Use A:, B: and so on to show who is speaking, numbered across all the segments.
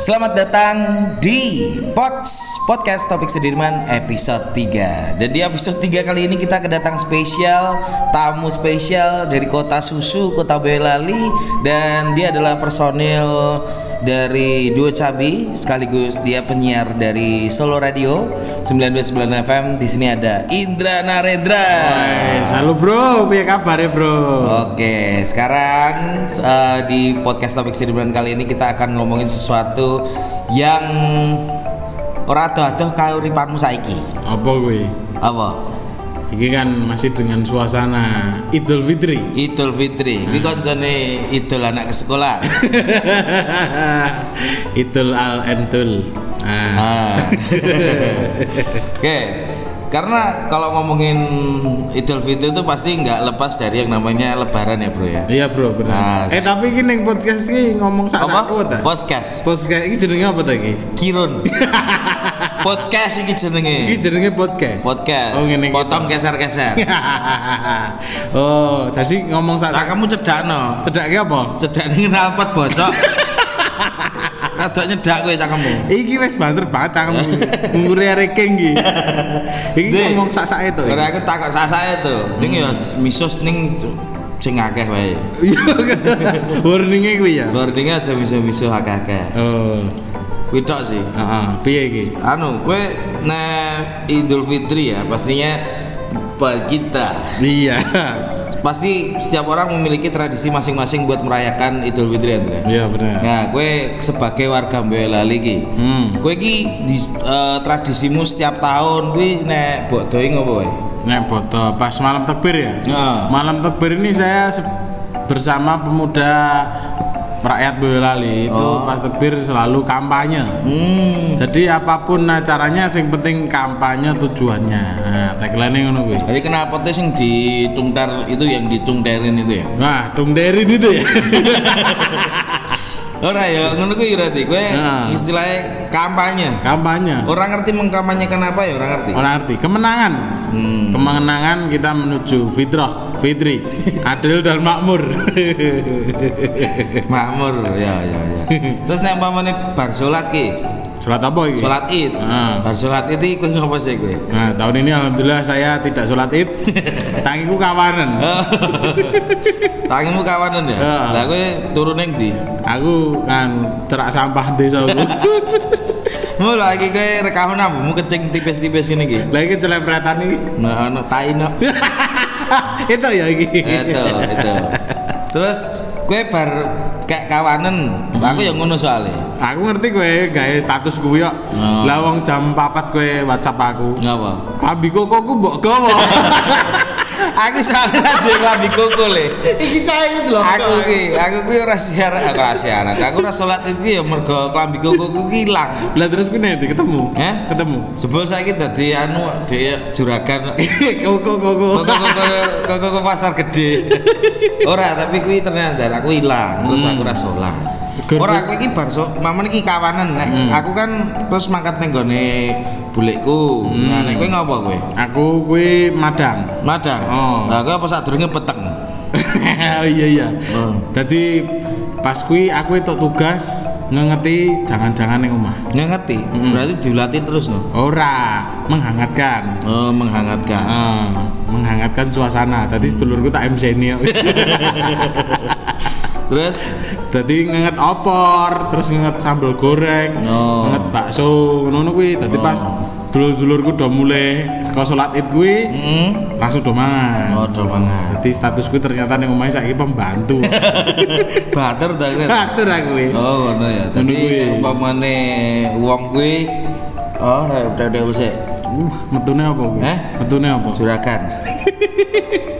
A: Selamat datang di Pots Podcast Topik Sudirman episode 3 Dan di episode 3 kali ini kita kedatang spesial Tamu spesial dari kota Susu, kota Boyolali. Dan dia adalah personil dari Duo Cabi sekaligus dia penyiar dari Solo Radio 99 FM. Di sini ada Indra Narendra.
B: Halo bro, apa kabar ya bro?
A: Oke, sekarang uh, di podcast topik Sirban kali ini kita akan ngomongin sesuatu yang ora adoh-adoh kauripanmu saiki.
B: Apa gue?
A: Apa?
B: Ini kan masih dengan suasana Idul Fitri.
A: Idul Fitri. Iki koncone idul anak ke sekolah.
B: Idul al entul. Nah,
A: Ah. Oke. Karena kalau ngomongin Idul Fitri itu pasti nggak lepas dari yang namanya Lebaran ya bro ya.
B: iya bro
A: Nah,
B: benar. eh tapi ini yang podcast ini ngomong sak ta?
A: Podcast.
B: Podcast ini jenenge apa tadi?
A: Kirun. Podcast iki jenenge.
B: Ini jenenge podcast.
A: Podcast.
B: Oh ngene iki.
A: Potong geser-geser.
B: oh, jadi ngomong sak sak.
A: Cakamu cedakno.
B: Cedak ki apa?
A: Cedak ning knalpot bosok. Rada nyedak kowe cakamu.
B: Iki wis banter banget cangkemmu. Ngure ranking iki. Iki ngomong sak sak itu.
A: Ora aku takok sasake to. Ning ya misus ning sing akeh wae.
B: Warningnya kuwi ya.
A: Boardingnya aja misu-misu akeh-akeh.
B: Oh.
A: Tok sih.
B: Heeh, piye iki?
A: Anu, kowe nah Idul Fitri ya pastinya bagi kita
B: Iya.
A: pasti setiap orang memiliki tradisi masing-masing buat merayakan Idul Fitri Andra.
B: Iya benar.
A: Nah, kue sebagai warga Boyolali ki,
B: Hmm.
A: kue ki di, eh, tradisimu setiap tahun kue nek mbok doi ngopo wae?
B: Nek foto pas malam tekbir ya.
A: Nah.
B: Malam tekbir ini saya bersama pemuda rakyat Boyolali itu
A: Oh.
B: pas tekbir selalu kampanye.
A: Hmm.
B: Jadi apa pun acaranya sing penting kampanye tujuannya. Nah, tagline ngono kuwi.
A: Jadi kenapa tuh sing ditungtar itu yang ditungterin itu ya?
B: Nah, dungderin itu ya.
A: Ora ya, ngono kuwi berarti kue
B: Nah.
A: istilahnya kampanye.
B: kampanye.
A: Orang ngerti mengkampanyekan apa ya? Orang ngerti.
B: Orang arti kemenangan.
A: Hmm.
B: Kemenangan kita menuju fitrah, fitri, adil dan makmur.
A: Makmur, ya ya ya. Terus nek umpamane bar salat ki,
B: Sholat apa ini?
A: salat Id.
B: Ah.
A: Bar salat Id iki kowe ngopo sih kowe?
B: Nah, tahun ini alhamdulillah saya tidak sholat id. Tangiku kawanan.
A: Tangimu kawanan ya?
B: Ya.
A: Lah kowe turun ning ndi?
B: Aku kan terak sampah desa aku.
A: Mau lagi kowe rekaman ambumu kecing tipis-tipis ini ki.
B: Lagi celepretan ini.
A: Nah, ono tai no.
B: itu ya iki.
A: Itu, itu. Terus kowe bar kayak kawanan, aku yang ngono soalnya.
B: Aku ngerti kowe gawe status kuwi kok.
A: Oh.
B: Lah wong jam 4 kowe WhatsApp aku.
A: Ngapa?
B: Klambi kokoku mbok gawa.
A: aku soalnya klambi koko le.
B: Iki cah iki lho.
A: Aku ki, aku ki ora siaran, aku ora siaran. Aku ora salat itu ya mergo klambi koko ku ki ilang.
B: Lah terus kuwi nanti ketemu.
A: Hah?
B: Ketemu.
A: Sebelum saya kita di anu di juragan
B: koko koko
A: koko koko pasar gede. Ora, tapi kuwi ternyata aku hilang, terus aku ora salat. Ora aku iki bar so, mamen iki kawanan nek aku kan terus mangkat ning gone bulekku. Nah, nek kowe ngopo kowe?
B: Aku kuwi madang.
A: Madang.
B: Oh.
A: Lah kowe apa sadurunge peteng?
B: oh iya iya.
A: Oh.
B: Jadi pas kuwi aku itu tugas ngengeti jangan-jangan yang omah.
A: Nggak ngerti. Berarti dilatih terus no.
B: Ora, menghangatkan.
A: Oh, menghangatkan.
B: Ah, menghangatkan suasana. Tadi sedulurku tak MC ini.
A: Terus
B: Tadi ngenget opor, terus ngenget sambal goreng,
A: Oh.
B: ngenget bakso, ngono kuwi. Tadi pas dulur-dulurku udah mulai sekolah sholat id kuwi,
A: hmm,
B: langsung do mangan.
A: oh do mangan.
B: Jadi statusku ternyata ning omahe saiki pembantu.
A: Bater ta kowe.
B: Batur aku.
A: Oh, ngono ya. Dadi umpamane wong kuwi oh, udah udah usah
B: Uh, metune apa kuwi?
A: Eh?
B: Metune apa?
A: juragan.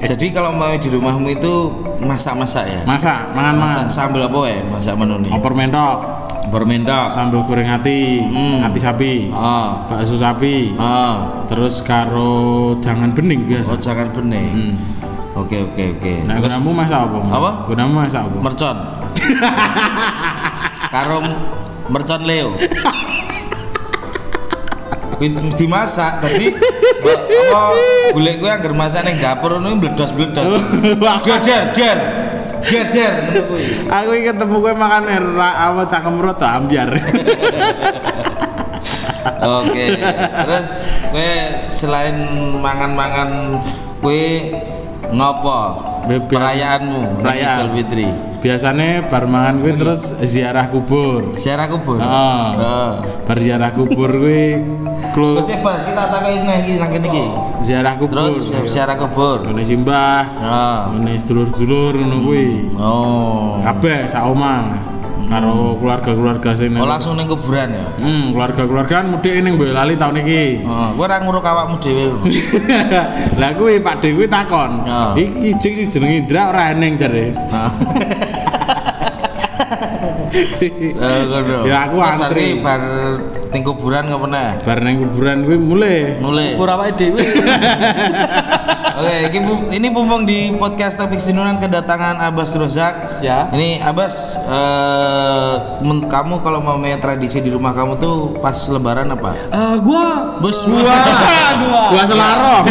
A: Jadi kalau mau di rumahmu itu masak-masak ya?
B: Masak,
A: Masak
B: mangan-mangan.
A: sambal apa ya? Masak menu nih?
B: Opor mentok,
A: Bermendak.
B: sambal goreng hati,
A: Hmm.
B: hati sapi,
A: Ah.
B: bakso sapi,
A: Ah.
B: terus karo jangan bening biasa.
A: Oh, jangan bening.
B: Hmm.
A: Oke, oke, oke.
B: Nah, gunamu masak apa?
A: Apa?
B: Gunamu masak apa?
A: Mercon. Karo mercon Leo. Kuwi dimasak tadi apa golek gue anggar masak ning dapur ngono bledos-bledos. Jer jer jer. Jer jer.
B: Aku ketemu kowe makan ra apa cangkem rot ambiar.
A: Oke. Terus kowe selain mangan-mangan kowe ngopo? Perayaanmu
B: Perayaan.
A: Idul Fitri.
B: Biasanya bar mangan kuwi terus ziarah kubur.
A: Ziarah kubur.
B: Heeh.
A: Heeh.
B: Bar ziarah kubur kuwi
A: Terus
B: close
A: Bas, kita nang iki nang kene iki.
B: ziarah kubur.
A: Terus ziarah kubur.
B: Ngene simbah,
A: Heeh.
B: ngene sedulur-sedulur ngono kuwi.
A: Oh.
B: Kabeh sak omah karo keluarga-keluarga sing
A: Oh langsung ning kuburan ya.
B: Hmm, keluarga-keluarga kan mudik ning Boyolali tahun iki.
A: Oh, kowe ora nguruk awakmu dhewe.
B: Lah kuwi Pak De kuwi takon.
A: Oh.
B: Iki jeng jenenge Indra ora eneng jare.
A: Ngono.
B: Ya, aku antri.
A: bar ning kuburan ngopo?
B: Bar nang kuburan kuwi mulai.
A: Mulai.
C: Pura awake dhewe.
A: Oke, ini, bu- ini bumbung di podcast topik sinunan kedatangan Abbas Rozak.
C: Ya.
A: Ini Abbas, eh, men- kamu kalau mau main tradisi di rumah kamu tuh pas Lebaran apa?
C: Eh, gua
A: Bus
C: gua
B: Gua selaro.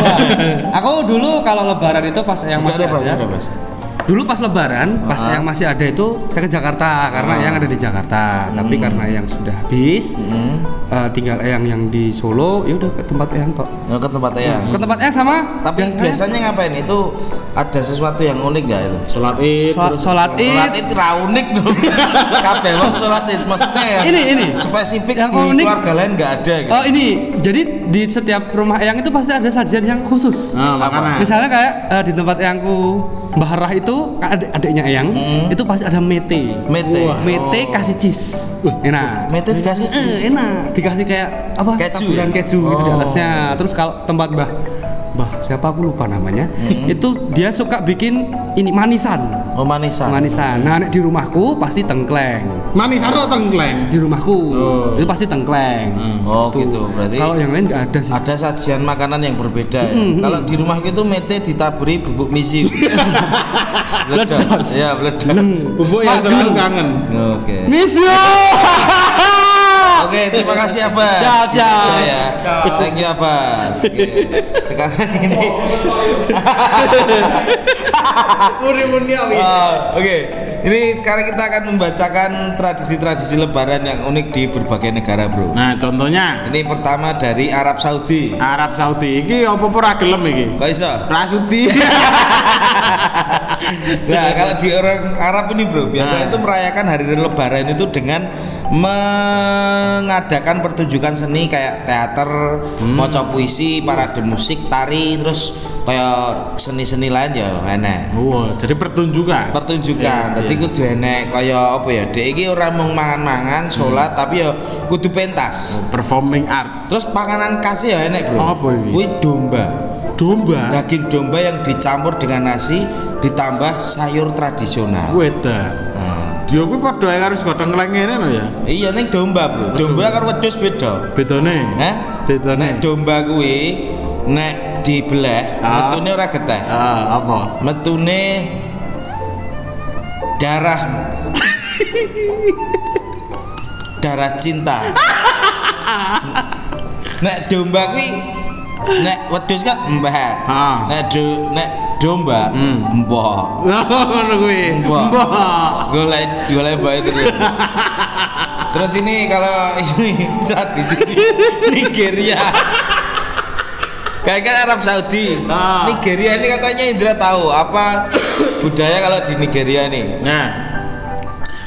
C: Aku dulu kalau lebaran itu pas yang masih
A: ada, Bas.
C: Dulu pas lebaran, pas
A: Ah.
C: yang masih ada itu saya ke Jakarta karena
A: Ah.
C: yang ada di Jakarta. Tapi
A: Hmm.
C: karena yang sudah habis, eh, tinggal yang yang di Solo, ya udah ke tempat yang tok.
A: Nggak ke tempat yang.
C: Ke tempat yang sama.
A: Tapi biasanya ngapain itu ada sesuatu yang unik nggak itu?
B: Salat Id.
C: Sholat,
B: terus-
C: sholat
A: Sholat
C: id.
A: itu ra unik dong. Kabeh wong sholat itu maksudnya ya.
C: Ini, ini.
A: Spesifik
C: Yang
A: di
C: unik.
A: keluarga lain nggak ada gitu.
C: Oh ini, jadi di setiap rumah yang itu pasti ada sajian yang khusus.
B: Nah, makanan.
C: Misalnya kayak eh, di tempat yangku Mbah Rah itu kan adik adiknya Eyang itu pasti ada mete.
A: Mete.
C: Wah, mete kasih cheese. enak.
A: Mete dikasih
C: Eh,
A: cheese?
C: enak. Dikasih kayak apa?
A: Keju
C: taburan
A: ya?
C: keju gitu di
A: Oh.
C: atasnya. Terus kalau tempat Mbah Mbah siapa aku lupa namanya. Itu dia suka bikin ini manisan.
A: Oh manisan.
C: Manisan. Nah, nek di rumahku pasti tengkleng.
B: Manis atau tengkleng?
C: Di rumahku
B: Oh.
C: itu pasti tengkleng.
A: Oh gitu. Berarti
C: Kalau yang lain nggak ada sih.
A: ada sajian makanan yang berbeda ya. Kalau di rumah itu mete ditaburi bubuk misi. Bledos. Ya, bledos.
B: Bubuk yang selalu kangen.
A: Oke.
C: Misio.
A: Oke, terima kasih Abbas.
C: Siap, siap.
A: Ya. Thank you Abbas. Oke. Sekarang ini
B: Muni-muni
A: Oh, Oke, ini sekarang kita akan membacakan tradisi-tradisi Lebaran yang unik di berbagai negara, bro.
B: Nah, contohnya
A: Ini pertama dari Arab Saudi.
B: Arab Saudi iki apa ora gelem iki?
A: Kok iso?
B: Rasuti.
A: Nah, kalau di orang Arab ini, bro, biasanya
B: Nah.
A: itu merayakan hari Lebaran itu dengan mengadakan pertunjukan seni kayak teater,
B: Hmm.
A: maca puisi, parade musik, tari, terus kayak seni-seni lain ya enak.
B: Wah, jadi pertunjukan.
A: pertunjukan. Dadi
B: iya.
A: kudu enek kaya apa ya? Dek iki ora mung mangan-mangan, salat tapi ya kudu pentas.
B: Performing art.
A: Terus panganan khas ya enek, Bro.
B: Apa iki?
A: Kuwi domba.
B: Domba.
A: Daging domba yang dicampur dengan nasi ditambah sayur tradisional.
B: Weda. Dia kuwi padha ae karo gotong kleng ngene ya.
A: Iya ning domba, Bro. Domba karo wedhus beda.
B: Bedone.
A: Hah?
B: Bedone.
A: Nek domba kuwi nek dibelah,
B: Ah.
A: metune ora geteh.
B: Ah, apa?
A: Metune darah darah cinta. nek domba kuwi nek wedhus kan mbah.
B: Ah.
A: Nek do nek domba mbok.
B: Ngono kuwi.
A: Mbok. Golek golek bae terus. Terus ini kalau ini tradisi di Nigeria. Kayak kan Arab Saudi.
B: Ah.
A: Nigeria ini katanya Indra tahu apa budaya kalau di Nigeria nih.
B: Nah.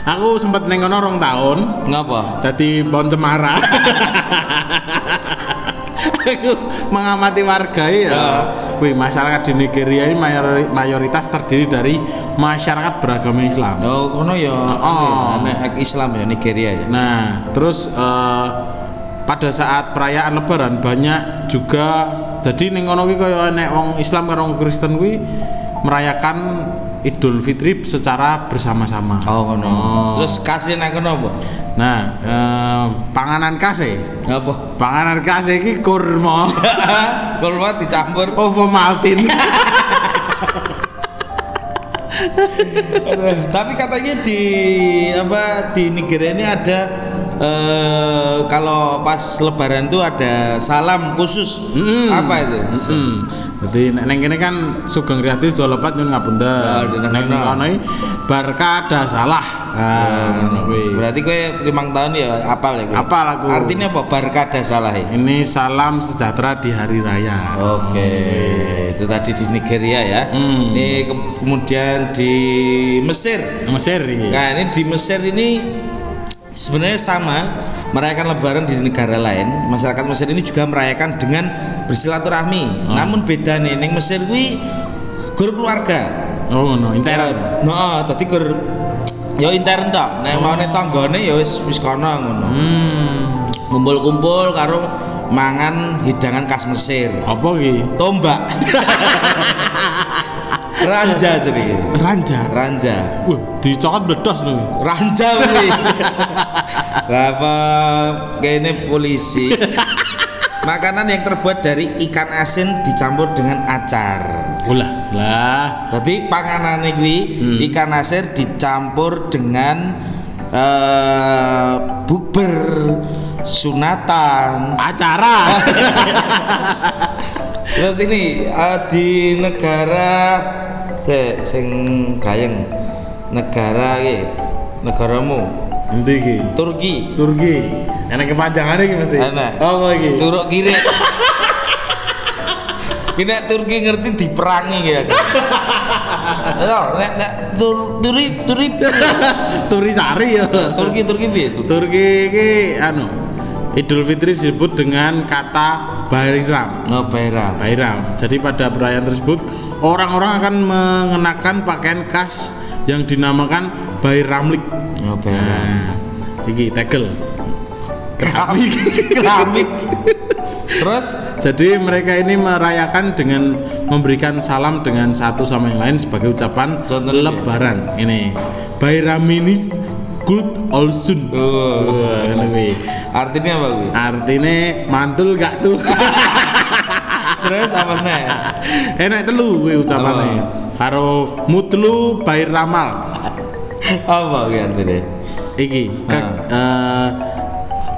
B: Aku sempet neng kono rong tahun.
A: Ngapa?
B: Dadi pohon cemara. Aku mengamati warga ya. Wih, masyarakat di Nigeria ini mayori- mayoritas terdiri dari masyarakat beragama Islam.
A: Oh, kono ya.
B: Oh.
A: Anak Islam ya Nigeria ya.
B: Nah, terus eh, pada saat perayaan Lebaran banyak juga jadi ning kono kuwi kaya nek wong Islam karo wong Kristen kuwi merayakan Idul Fitri secara bersama-sama.
A: Oh, kono.
B: Oh.
A: Terus kasih nang kono apa?
B: Nah, eh, panganan khas e.
A: Apa?
B: Panganan khas iki kurma.
A: Kurma dicampur
B: Ovomaltine.
A: Tapi katanya di apa di Nigeria ini ada eh, kalau pas lebaran tuh ada salam khusus.
B: Mm-mm.
A: Apa itu?
B: Hmm. Jadi nek neng kene kan Sugeng Riyadi sudah lepat nyun ngapunten.
A: nang
B: Neng
A: kono.
B: barka ada salah. Ah, kuwi.
A: Berarti kowe limang tahun ya apal ya kowe?
B: Apal aku.
A: Artinya apa? Barkada salah ya?
B: Ini salam sejahtera di hari raya.
A: Oke, itu tadi di Nigeria ya.
B: Hmm.
A: Ini ke- kemudian di Mesir.
B: Mesir iki.
A: Nah ini di Mesir ini sebenarnya sama merayakan Lebaran di negara lain. Masyarakat Mesir ini juga merayakan dengan bersilaturahmi. Namun beda nih, neng Mesir kuwi gur keluarga.
B: Oh no, intern.
A: Nah, tadi gur ya intern tok. Nek mau nek tanggane ya wis wis kono ngono.
B: Hmm.
A: Kumpul-kumpul karo mangan hidangan khas Mesir.
B: Apa iki?
A: Tombak. Ranja jadi.
B: Ranja.
A: Ranja.
B: Wah, dicokot bledos lho.
A: Ranja kuwi. Lah apa kene polisi. Makanan yang terbuat dari ikan asin dicampur dengan acar.
B: Ulah, lah.
A: Jadi panganan kuwi ikan asin dicampur dengan eh bukber sunatan.
B: Acara.
A: Terus ini eh, di negara se sing gayeng negara iki negaramu
B: Endi iki?
A: Turki
B: Turki. Enak kepanjangan iki mesti.
A: Enak.
B: Apa iki?
A: Turuk kiri Ini Turki ngerti diperangi ya kan. Ya, nek nek tur, turi turi
B: Turisari ya.
A: Turki Turki piye Turki?
B: Turki iki anu Idul Fitri disebut dengan kata Bayram.
A: Oh, Bayram.
B: Bayram. Jadi pada perayaan tersebut orang-orang akan mengenakan pakaian khas yang dinamakan Bayramlik.
A: Oh, Bayram.
B: Nah, iki tegel.
A: Keramik. Keramik. Terus
B: Jadi mereka ini merayakan dengan memberikan salam dengan satu sama yang lain sebagai ucapan
A: Contohnya?
B: lebaran. Ini Bayraminis Good Olsun.
A: Oh.
B: Kuwi.
A: artinya apa kuwi?
B: Artinya mantul gak tuh?
A: Terus apa nih?
B: Enak telu kuwi ucapane. Karo mutlu Bayramal.
A: Apa kuwi artinya?
B: Iki ke, eh,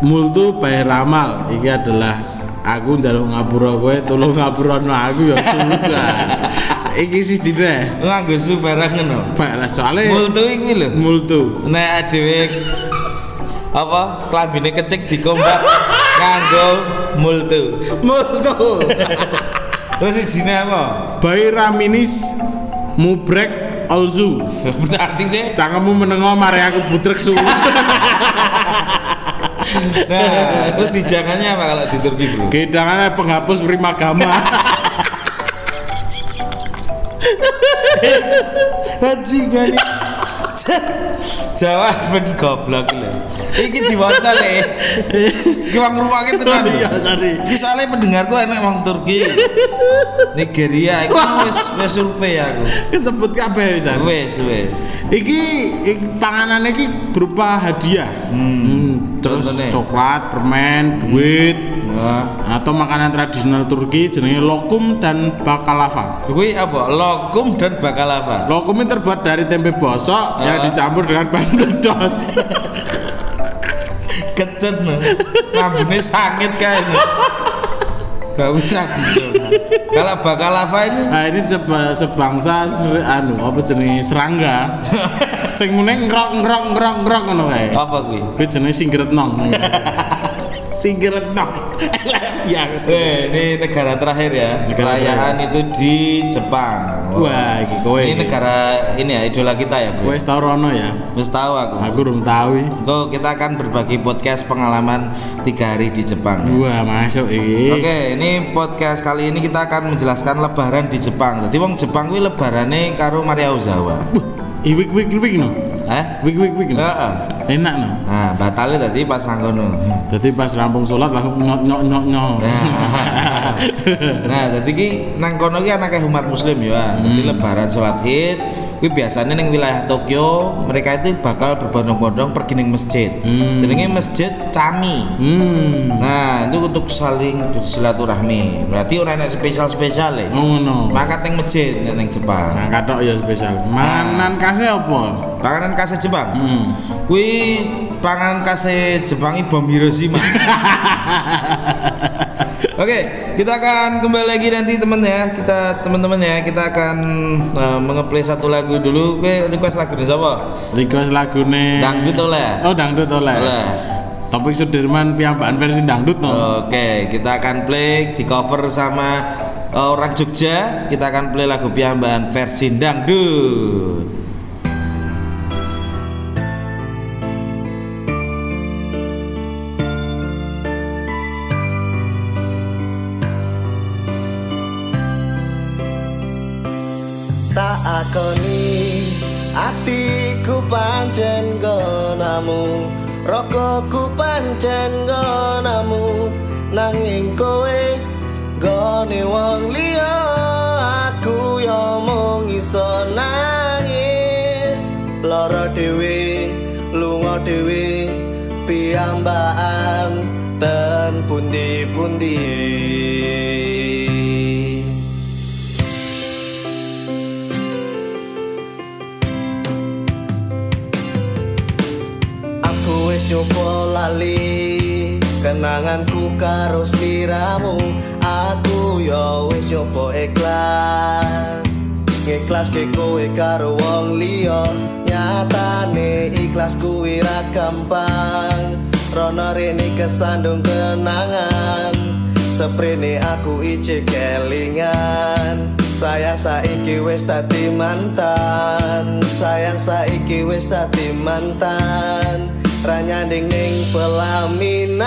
B: multu Bayramal iki adalah aku njaluk ngapura kowe tolong ngapurano aku ya sudah. iki sih dine.
A: Nganggo su barang ngono.
B: Lah soalnya
A: Multu iki lho.
B: multu.
A: Nek dhewe apa klambine kecik dikombat nganggo multu.
B: Multu.
A: Terus isine apa?
B: Bayraminis mubrek olzu.
A: Artinya
B: Cangkemmu menengo mare aku butrek su.
A: Nah, terus hidangannya apa kalau di Turki, Bro?
B: Gedangannya penghapus primagama.
A: Haji gani. Jawaban goblok lho. Iki diwaca le. Iki wong ruwake tenan.
B: Iya, sorry.
A: Iki soalnya pendengarku enak wong Turki. Nigeria iki wis wis survei aku.
B: Kesebut kabeh pisan.
A: Wis wis.
B: Iki, iki panganan iki berupa hadiah. Hmm, terus
A: Contohnya?
B: coklat, permen, duit,
A: Wah.
B: atau makanan tradisional Turki jenenge lokum dan bakalava.
A: Kuwi apa? Lokum dan bakalava.
B: Lokum ini terbuat dari tempe bosok yang
A: Ah.
B: dicampur dengan bahan bledos.
A: Kecut no. Lambune sakit kae. Gak tradisional. Kalau bakalava ini
B: Nah, ini seba- sebangsa ser- anu apa jenenge serangga. Sing mune ngrok ngrok ngrok ngrok ngono kae.
A: apa kuwi?
B: Kuwi jenenge singretnong. singretnong. Elek banget.
A: Eh, ini negara terakhir ya.
B: Negara
A: Perayaan itu di Jepang.
B: Wah, iki kowe.
A: Ini
B: iki.
A: negara ini ya idola kita ya, Bro.
B: Wes tau rono ya.
A: Wis tahu aku.
B: Aku belum tahu.
A: Kok kita akan berbagi podcast pengalaman tiga hari di Jepang.
B: Wah, masuk iki.
A: Oke, ini podcast kali ini kita akan menjelaskan Lebaran di Jepang. Jadi wong Jepang kuwi lebarane karo Maria Ozawa.
B: Buh, i wik wik wik no.
A: Hah?
B: Wik wik wik no.
A: Heeh.
B: Enak no.
A: Nah, batalnya tadi pas nangkono.
B: Jadi pas rampung sholat langsung nyok nyok nyok nyok.
A: nah, jadi ki nang kono ki anake umat muslim ya. Jadi lebaran sholat Id kuwi biasanya ning wilayah Tokyo mereka itu bakal berbondong-bondong pergi ning masjid. Jenenge masjid Cami.
B: Hmm.
A: Nah, itu untuk saling bersilaturahmi. Berarti orang enak spesial-spesial ya.
B: Ngono.
A: Makan ning masjid ning Jepang.
B: Nah, katok ya spesial. Manan kasih apa?
A: Panganan khas Jepang.
B: Hmm.
A: Kuwi panganan khas Jepang bom Hiroshima. Oke, kita akan kembali lagi nanti teman ya. Kita teman-teman ya, kita akan uh, mengeplay satu lagu dulu. Oke, request lagu dari siapa?
B: Request lagune
A: Dangdut oleh.
B: Oh, dangdut oleh.
A: Oleh.
B: Topik Sudirman piyambakan versi dangdut no.
A: Oke, kita akan play di cover sama uh, orang Jogja. Kita akan play lagu Piamban versi dangdut.
D: Tak akoni atiku pancen gonamu rokoku pancen gonamu nanging kowe gone wong liya aku yo mung iso nangis. Lara dhewe lunga dhewe piyambakan ten pundi-pundi Nyoba lali kenanganku karo sliramu. Aku yo wis nyoba ikhlas. Ikhlas ke kowe karo wong liya. Nyatane ikhlas kuwi ra gampang. Rono rene kesandung kenangan. Seprene aku ije kelingan. Sayang saiki wis dadi mantan. Sayang saiki wis dadi mantan Ranyanding ning pelaminan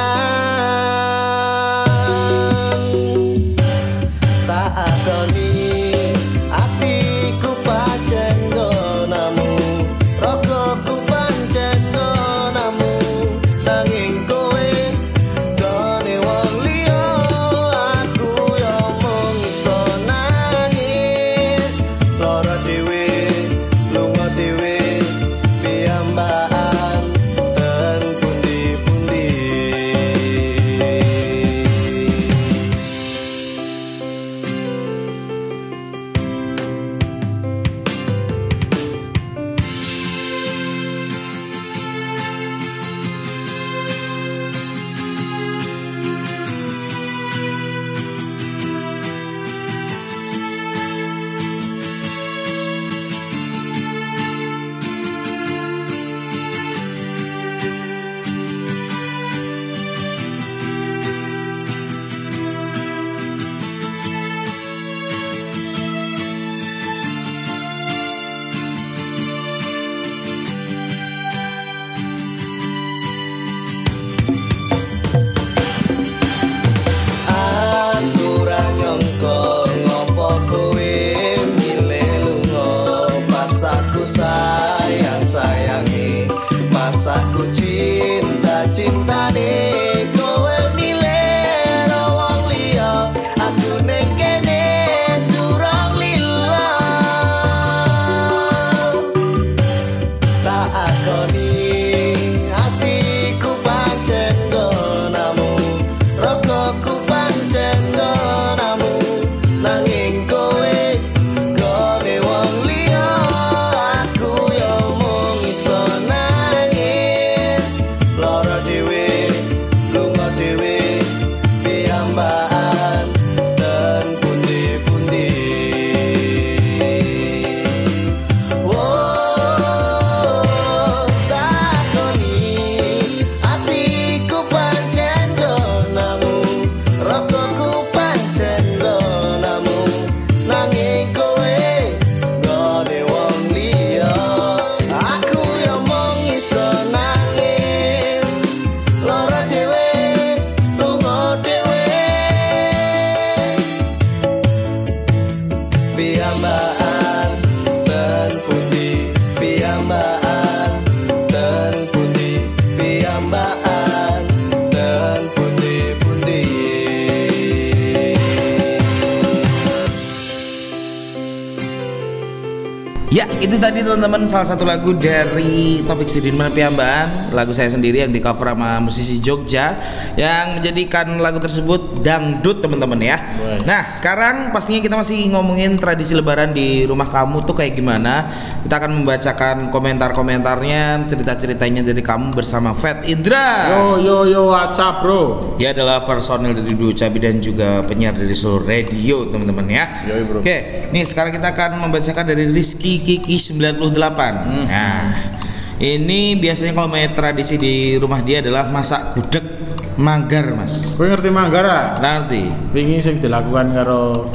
A: itu tadi teman-teman salah satu lagu dari Topik Sudirman Piambaan, lagu saya sendiri yang di cover sama musisi Jogja yang menjadikan lagu tersebut dangdut teman-teman ya.
B: Wes.
A: Nah, sekarang pastinya kita masih ngomongin tradisi lebaran di rumah kamu tuh kayak gimana. Kita akan membacakan komentar-komentarnya, cerita-ceritanya dari kamu bersama Fat Indra.
B: Yo yo yo WhatsApp bro.
A: Dia adalah personil dari Duo Cabi dan juga penyiar dari Solo Radio teman-teman ya.
B: Yoi, bro.
A: Oke, nih sekarang kita akan membacakan dari Rizky Kiki 98.
B: Hmm.
A: Nah, ini biasanya kalau main tradisi di rumah dia adalah masak gudeg manggar mas.
B: Kowe ngerti manggar ah?
A: Nanti
B: Wingi sing dilakukan karo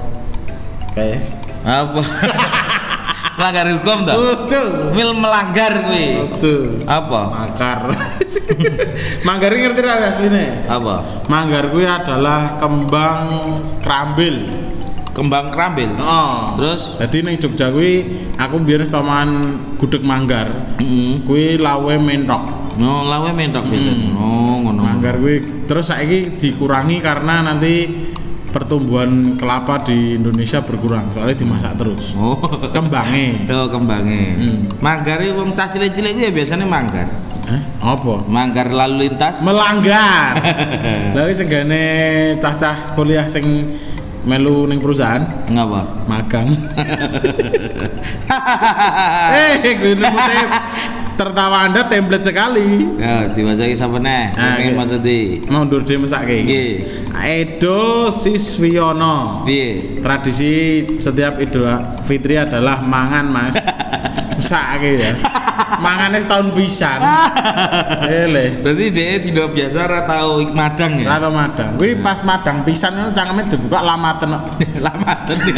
B: kayak
A: apa? melanggar hukum toh?
B: Betul.
A: Mil melanggar kuwi.
B: Betul.
A: Apa?
B: Manggar. manggar ini ngerti ra asline?
A: Apa?
B: Manggar kuwi adalah kembang krambil.
A: Kembang kerambil.
B: Oh.
A: Terus?
B: Jadi ning Jogja kuwi aku biyen stoman gudeg manggar.
A: Mm
B: Kuwi lawe mentok.
A: Oh, lawe mentok biasanya. Oh, ngono.
B: Manggar kuwi terus saiki dikurangi karena nanti pertumbuhan kelapa di Indonesia berkurang soalnya dimasak terus.
A: Oh.
B: Kembangnya.
A: Oh, kembangnya.
B: Hmm.
A: Manggar itu wong cah cilik-cilik ya biasanya manggar.
B: Hah? Apa?
A: Manggar lalu lintas.
B: melanggar. Lah iki senggane cah-cah kuliah sing melu ning perusahaan
A: Ngapa?
B: magang. eh, gue putih tertawa Anda template sekali.
A: Ya, diwajaki sapa neh?
B: Ah,
A: Pengen
B: oke.
A: maksudi.
B: Mundur dhewe mesake iki. Edo Siswiono.
A: Piye?
B: Tradisi setiap Idul Fitri adalah mangan, Mas. Mesake ya. Mangane setahun pisan. Ele.
A: Berarti dia tidak biasa ora tau ik madang ya.
B: Rata madang. Kuwi pas madang pisan itu cangkeme dibuka lamaten. kok.
A: Lama tadi.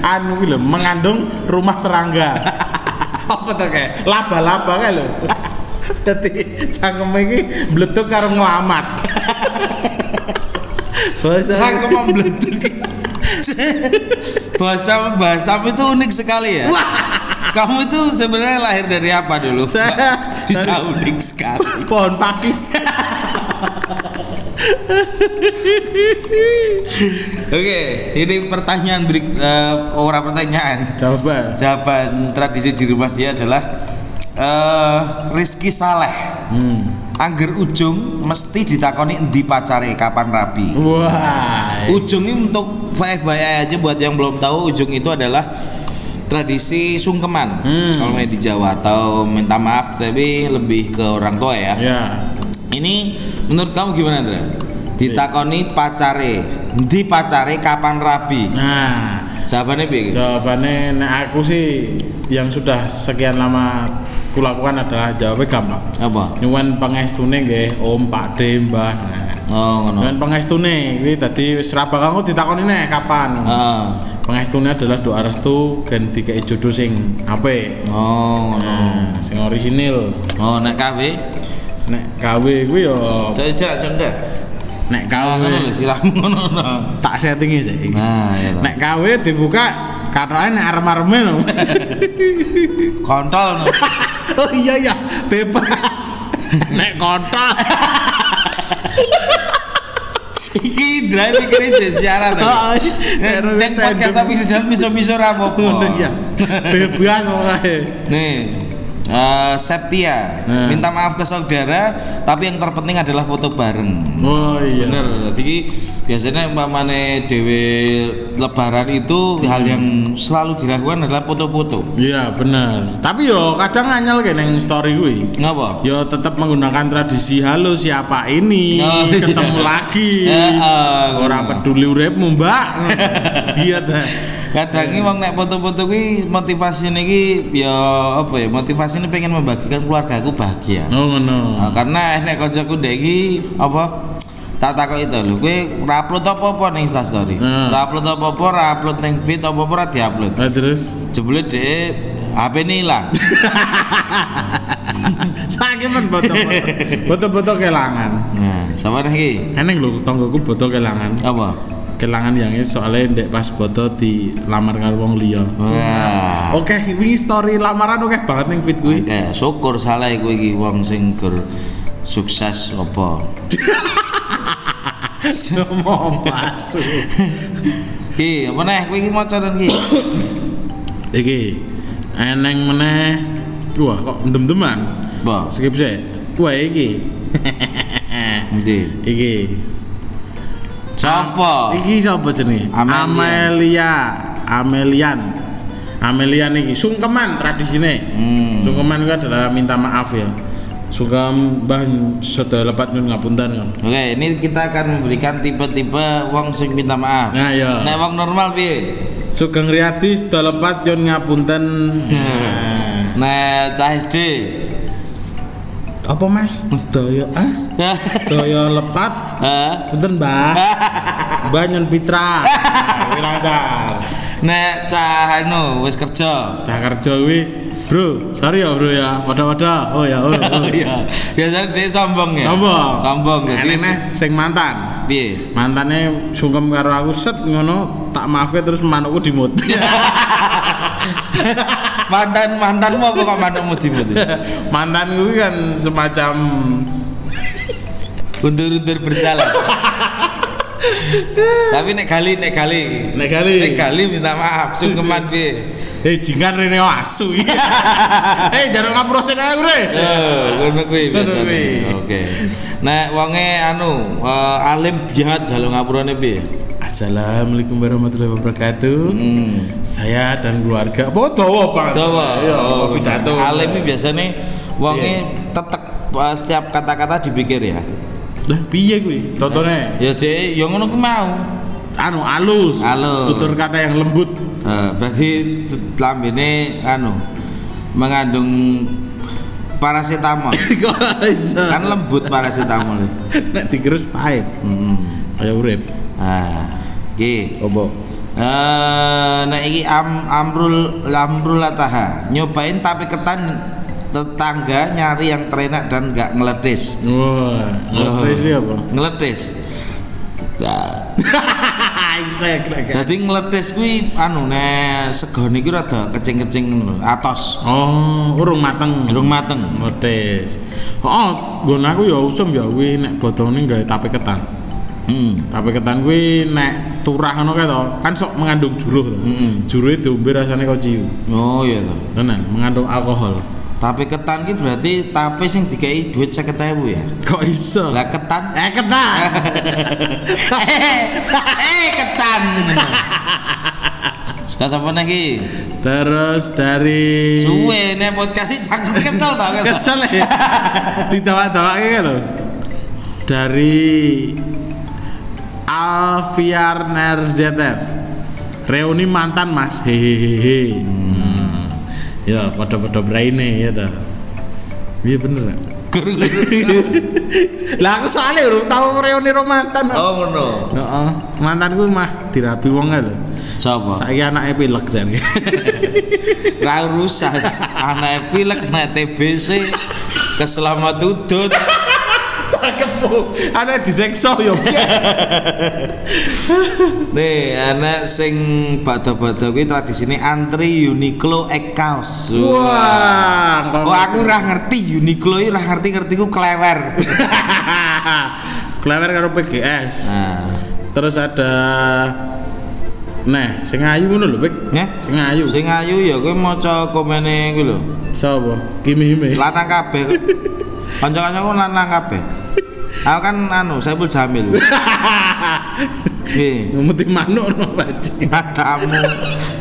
B: anu kuwi lho mengandung rumah serangga. Apa tuh kayak laba-laba kayak lho. Dadi cangkeme iki mletuk karo nglamat. Bahasa
A: Sang membleduk. bahasa bahasa itu unik sekali ya. Kamu itu sebenarnya lahir dari apa dulu?
B: Saya
A: bisa unik sekali.
B: pohon pakis.
A: Oke, ini pertanyaan berik, eh, orang pertanyaan.
B: Coba.
A: Jawaban tradisi di rumah dia adalah eh Rizky Saleh.
B: Hmm.
A: Angger ujung mesti ditakoni endi pacare kapan rabi.
B: Wah.
A: Ujung ini untuk FYI aja buat yang belum tahu ujung itu adalah tradisi sungkeman
B: Hmm.
A: kalau di Jawa atau minta maaf tapi lebih ke orang tua ya.
B: Ya.
A: Ini menurut kamu gimana Andra? Ditakoni pacare, endi pacare kapan rabi?
B: Nah,
A: Jawabannya piye?
B: jawabannya nek aku sih yang sudah sekian lama kulakukan adalah jawabnya gampang.
A: Apa?
B: Nyuwun pangestune nggih Om, Pak De, Mbah. Nah,
A: Oh, ngono.
B: Nyuwun pangestune kuwi dadi wis ra bakal ditakoni nek kapan.
A: Heeh.
B: Pangestune adalah doa restu gen dikei jodoh sing apik.
A: Oh, ngono.
B: Nah, sing orisinil.
A: Oh, nek KW?
B: Nek gawe kuwi yo
A: Jajak conda.
B: nek
A: Ah,
B: gawe
A: ngono siramu ngono. no.
B: tak settingi sih.
A: Nah, ya.
B: Nek gawe dibuka katanya nek arem-areme lho.
A: Kontol no.
B: oh iya ya, bebas. nek kontol.
A: Iki drive pikirin jadi siaran tuh.
B: Oh, iya.
A: Dan podcast tapi sejalan miso-miso rapopo.
B: Ngono ya. Bebas pokoke.
A: Nih, eh, Septia
B: Nah.
A: minta maaf ke saudara, tapi yang terpenting adalah foto bareng.
B: Oh iya.
A: Bener, jadi biasanya umpamane dewe lebaran itu hal yang selalu dilakukan adalah foto-foto.
B: Iya bener. Tapi yo kadang nganyel kayak neng story gue.
A: Ngapa?
B: Yo tetap menggunakan tradisi halo siapa ini
A: Oh, iya.
B: ketemu lagi.
A: Heeh,
B: Orang peduli uripmu mbak. iya dah.
A: Kadang ini wong nek foto-foto kuwi motivasi iki ya apa ya? Motivasi ini pengen membagikan keluargaku bahagia.
B: Oh ngono.
A: Nah, karena nek kancaku ndek iki apa tak takok itu lho kowe ora upload apa-apa ning Instastory. Ora upload apa-apa, ora upload ning feed apa-apa ora diupload.
B: Nah, terus
A: Jebule dhek HP ini hilang.
B: sakit kan foto-foto. Foto-foto kelangan.
A: Nah, sama iki?
B: Eneng lho tonggoku foto kelangan.
A: Apa?
B: Kelangan yang ini soalnya ndek pas foto di lamar karo wong liya.
A: Wah.
B: Oke, ini story lamaran oke banget ning feed gue.
A: Oke, syukur salah iku iki wong sing gur sukses apa.
B: Mau masuk.
A: Ki, apa neh kowe iki maca dan ki?
B: Iki eneng meneh wah kok dem-deman
A: Apa?
B: skip sih wah iki
A: Endi?
B: iki
A: Sopo?
B: iki sapa jenenge
A: Amelia.
B: Amelia Amelian Amelian iki sungkeman tradisine
A: Hmm.
B: sungkeman itu adalah minta maaf ya sungkem mbah sudah lepat nyun ngapunten kan
A: Oke, ini kita akan memberikan tipe-tipe wong sing minta maaf.
B: Nah, iya.
A: Nek wong normal piye?
B: Sugeng Riyadi sudah lepat nyun ngapunten
A: Nek cah SD.
B: Apa mas? Daya ah daya lepat. Mbah. Mbah nyun pitra. Lancar.
A: Nek cah anu wis kerja.
B: cah kerja kuwi bro sorry ya bro ya. Wadah-wadah. Oh ya oh, oh.
A: Iya. Biasanya dia sombong ya.
B: sombong.
A: Sombong jadi
B: Eneh sing mantan.
A: Piye?
B: mantane sungkem karo aku set ngono tak maafke terus manukku dimut
A: Mantan mantanmu apa kok mantanmu dimut?
B: mantanku kan semacam
A: Undur-undur berjalan. Tapi nek kali nek kali
B: nek kali
A: nek kali minta maaf sungkeman piye?
B: eh jingan rene asu eh jarang ngaprosen aku re
A: Eh, ngono kuwi. Oke. Nek wonge anu eh, alim biat jaluk ngapurane piye?
B: Assalamualaikum warahmatullahi wabarakatuh
A: Hmm.
B: saya dan keluarga apa dawa banget
A: Dawa.
B: iya
A: Oh,
B: pidato
A: Alim iki biasane wonge
B: Piye?
A: tetek eh, setiap kata-kata dipikir ya.
B: lah piye kuwi tontone
A: Ya dek, ya ngono ku mau.
B: anu alus
A: Halus.
B: tutur kata yang lembut
A: Eh, berarti lambene anu mengandung
B: iso
A: kan lembut paracetamol.
B: nek digerus pahit
A: Hmm.
B: kaya urip
A: Ah,
B: opo
A: Eh, nek iki am, amrul amrul lataha. Nyobain tapi ketan tetangga nyari yang terenak dan nggak ngeletis.
B: wah apa
A: Ngeletis. Ya.
B: iso ya kena
A: Jadi ngeletis kuwi anu nek segone iki rada kecing-kecing atos.
B: oh urung mateng
A: Durung mateng.
B: ngetes oh nggon aku ya usum ya kuwi nek botone gawe tape ketan
A: Hmm.
B: Tape ketan kuwi nek turah ngono kae to, kan sok mengandung juruh to.
A: Mm-mm.
B: Juruhe diombe rasane kok ciu.
A: Oh iya toh.
B: Tenan, mengandung alkohol.
A: Tape ketan ki berarti tape sing dikai duit 50.000 ya.
B: Kok iso?
A: Lah ketan
B: eh ketan.
A: eh, eh ketan. Suka sapa lagi?
B: Terus dari
A: Suwe nek podcast iki jangan kesel ta.
B: kesel ya. Ditawa-tawake kan lho. Dari Alfiar Nerzeter. Reuni mantan Mas. Hehehe. Hmm. Ya, pada-pada braine ya ta. Iya bener gak? lah aku soalnya urung tahu reuni ro mantan.
A: Oh ngono.
B: Heeh. Mantanku mah dirabi wong lho.
A: Sapa?
B: Saiki anake pilek jan.
A: Ra urusan. Anak pilek nek TBC keselamat udut.
B: Cakepmu. Anak disekso yo.
A: Nih, anak sing bada-bada kuwi tradisine antri Uniqlo ek kaos.
B: Wah.
A: Oh aku ora ngerti Uniqlo iki ora ngerti-ngerti ku klewer.
B: Klewer karo PGS.
A: Nah,
B: Terus ada Nah, sing ayu ngono lho, Pik.
A: ya.
B: Sing ayu.
A: Sing ayu ya kowe maca komene kuwi lho.
B: Sapa? Kimi Hime.
A: Lanang kabeh. Kanca-kancaku lanang kabeh. Aku kan anu Saiful Jamil. Nggih,
B: Ngumuti manuk no bajing.
A: matamu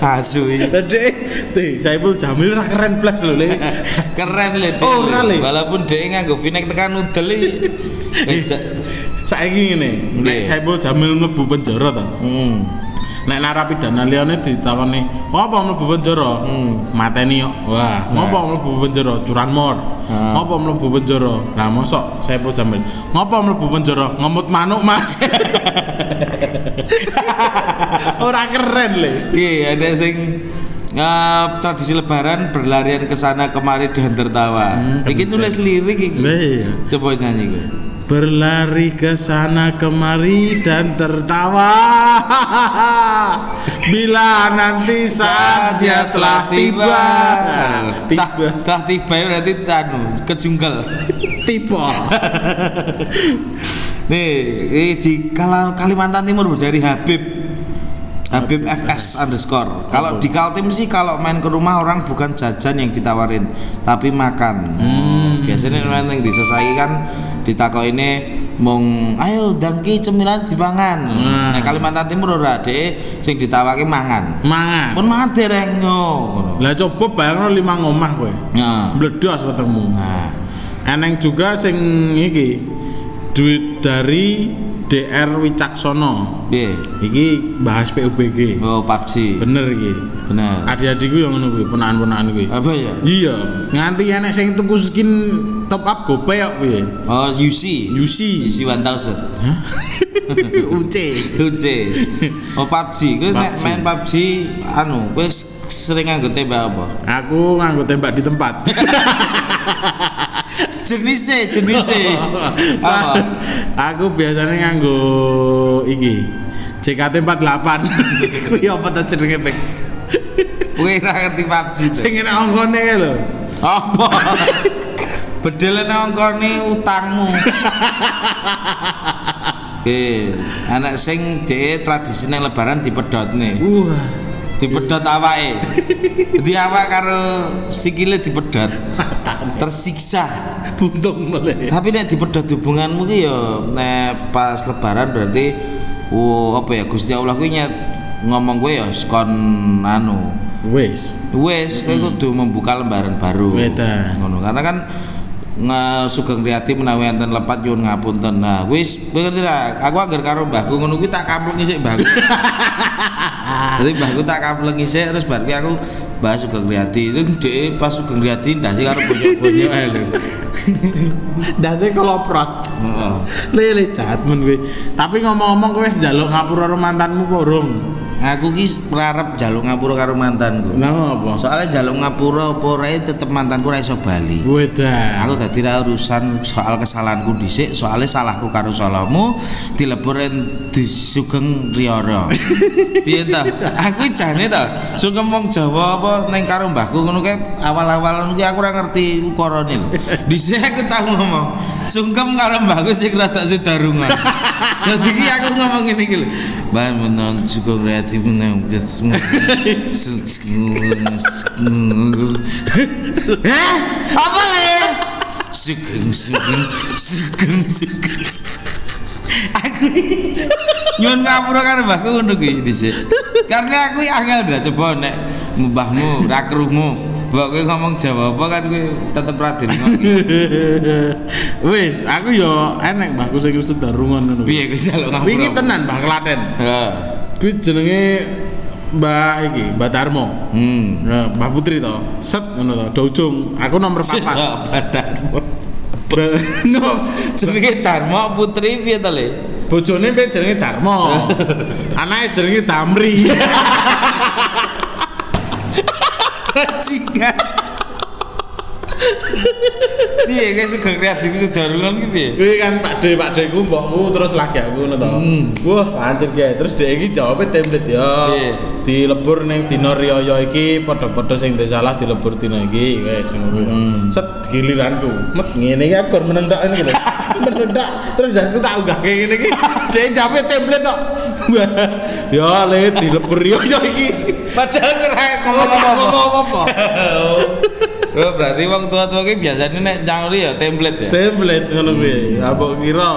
A: asu iki.
B: Dek, teh Saiful Jamil ra keren blas lho, Le.
A: Keren le.
B: Ora, Le.
A: Walaupun dhek nganggo v-neck tekan udel iki.
B: Saiki ngene, nek. Saiful Jamil mlebu penjara ta.
A: Hmm.
B: Nek narapidana liyane ditakoni, "Kok apa mlebu penjara?"
A: Hmm.
B: Mateni kok. Wah, ngopo mlebu penjara? Curanmor.
A: Ah.
B: Ngopo mlebu penjara? Lah mosok Saiful Jamil. Ngopo mlebu penjara? Ngemut manuk, Mas. Ora keren le.
A: Iya, ada sing eh, tradisi lebaran berlarian ke sana kemari dan tertawa. Iki tulis lirik iki.
B: Iya.
A: Coba nyanyi gue.
B: Berlari ke sana kemari dan tertawa Bila nanti saatnya telah tiba
A: Tah, tah tiba ya berarti tanu kejungkel.
B: Tiba
A: Nih, di Kalimantan Timur dari Habib. Habib FS underscore. Kalau di Kaltim sih kalau main ke rumah orang bukan jajan yang ditawarin, tapi makan.
B: Hmm.
A: Biasanya main yang di saiki kan ditakok ini mong ayo dangki cemilan dipangan.
B: Nah.
A: Nah, Kalimantan Timur ora dhek sing ditawake mangan.
B: Mangan.
A: Pun mangan dereng yo.
B: Lah coba bayangno lima ngomah kowe.
A: Nah.
B: Bledos wetengmu.
A: Nah.
B: Eneng juga sing iki duit dari DR Wicaksono.
A: Piye?
B: Iki bahas PUBG.
A: Oh, PUBG.
B: Bener iki.
A: Bener.
B: Adik-adikku yang ngono kuwi, ponakan-ponakan kuwi.
A: Apa ya?
B: Iya, nganti enek sing tuku skin top up GoPay kok piye?
A: Oh, UC.
B: UC.
A: UC 1000.
B: UC.
A: UC. Oh, PUBG. Kowe nek
B: PUBG.
A: main PUBG anu, kowe s- sering nganggo tembak apa?
B: Aku nganggo tembak di tempat.
A: Jenisnya, jenisnya. apa?
B: aku biasanya nganggo iki JKT 48 kuwi apa ta jenenge pek
A: Kowe ra ngerti PUBG
B: sing enak ongkone kae lho
A: Apa? Bedele utangmu. Oke, anak sing dhek tradisine lebaran dipedhotne.
B: wah
A: Dipedhot awake. Di awak karo sikile dipedhot. Tersiksa.
B: buntung mulai
A: Tapi nek dipedhot hubunganmu ki ya nek pas lebaran berarti oh apa ya Gusti Allah kuwi nyet ngomong kowe ya kon anu
B: wis
A: wes kowe kudu membuka lembaran baru ngono karena kan sugeng riyati menawi enten lepat nyuwun ngapunten. Nah wis ngerti ra aku anggar karo mbahku ngono kuwi tak kamplengi sik mbahku. Jadi mbahku tak kamplengi sik terus bar aku mbah sugeng riyati itu dhek pas sugeng riyati ndasi karo bonyok-bonyok ae lho.
B: Dase koloprot.
A: Heeh.
B: lele cat men kuwi. Tapi ngomong-ngomong kowe wis njaluk ngapura karo mantanmu apa urung
A: aku ki arep jaluk ngapura karo mantanku.
B: Nang apa
A: soalnya jaluk ngapura apa ora tetep mantanku ora iso bali.
B: Wedan.
A: Aku dadi ra urusan soal kesalahanku dhisik soalnya salahku karo salahmu dileburin disugeng riara piye ta aku jane ta sugeng wong Jawa apa ning karo mbahku ngono kae awal-awal ngono aku ora ngerti ukarane lho. Dhisik aku tau ngomong sungkem karo mbahku sing rada sudarungan. Dadi ki aku ngomong ngene iki lho. Mbah menon sugeng rati menon Hah? Apa le? Sugeng sugeng sugeng sugeng. Aku nyuwun ngapura karo mbahku ngono kuwi dhisik. Karena aku angel dah coba nek mbahmu ra krungu. Mbok kowe ngomong Jawa apa kan kowe tetep ra dirungokke.
B: wis aku yo enek mbahku sing sedarungan ngono
A: Piye kowe jaluk ngapura?
B: wingi tenan Mbah Klaten
A: Heeh.
B: Kuwi jenenge Mbak iki Mbak Darmo
A: Hmm.
B: Nah, Mbak Putri to set ngono to do ujung aku nomor papat
A: Sedap badanmu.
B: Ber- no
A: Jenenge Dharma Putri piye to le?
B: bojone pe jenenge Darmo anake jenenge Damri
A: Bajingan. Piye guys sugeng kreatif sudarungan ki piye?
B: kuwi kan Pak De Pak De ku mbokku terus lagi aku ngono to. Wah pancen ge terus dhek iki jawabe template ya. Dilebur ning dina riyaya iki padha-padha sing ndek salah dilebur dina iki wis ngono kuwi set giliranku met ngene iki aku menendak ini lho. Menendak terus dasku tak unggah kayak ngene iki. Dhek jawabe template tok. Wah, ya le dilebur riyaya iki
A: Padahal kira ngomong apa-apa.
B: apa
A: Oh, berarti wong tua-tua ki biasanya nek nyauri ya template ya.
B: template ngono kuwi apa kira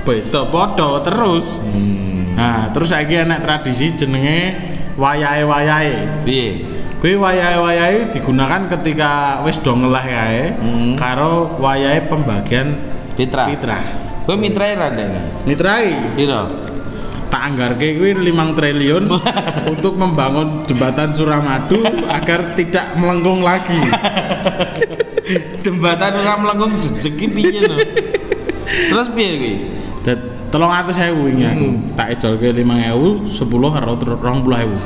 B: beda padha terus nah terus saiki enek tradisi jenenge wayahe-wayahe
A: Piye?
B: kuwi wayahe-wayahe digunakan ketika wis do ngeleh kae karo wayahe pembagian
A: Fitra.
B: fitrah
A: Kowe mitrae ra ndek?
B: mitrai
A: Piro?
B: Tak anggarke kuwi 5 triliun untuk membangun jembatan Suramadu agar tidak melengkung lagi.
A: Jembatan ora melengkung jejeg ki piye no? Terus piye kuwi?
B: tolong atus ewu ini aku. Tak ejolke lima ewu sepuluh karo rong puluh ewu.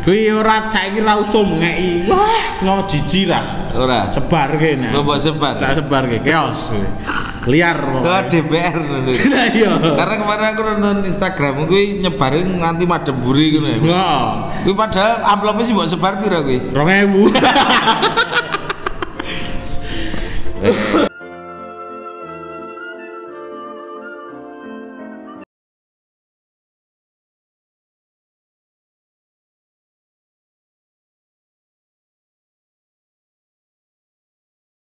B: Kuwi ora saiki ra usum ngeki. Wah. Ngo
A: Ora.
B: sebar kene
A: Kok mbok sebar?
B: tak sebar ke chaos liar
A: Ke DPR.
B: Lah iya
A: Karena kemarin aku nonton Instagram kuwi nyebarin nganti madem buri ngono ya.
B: Nggak,
A: Kuwi padahal amplopnya sih mbok sebar piro kuwi?
B: rong ewu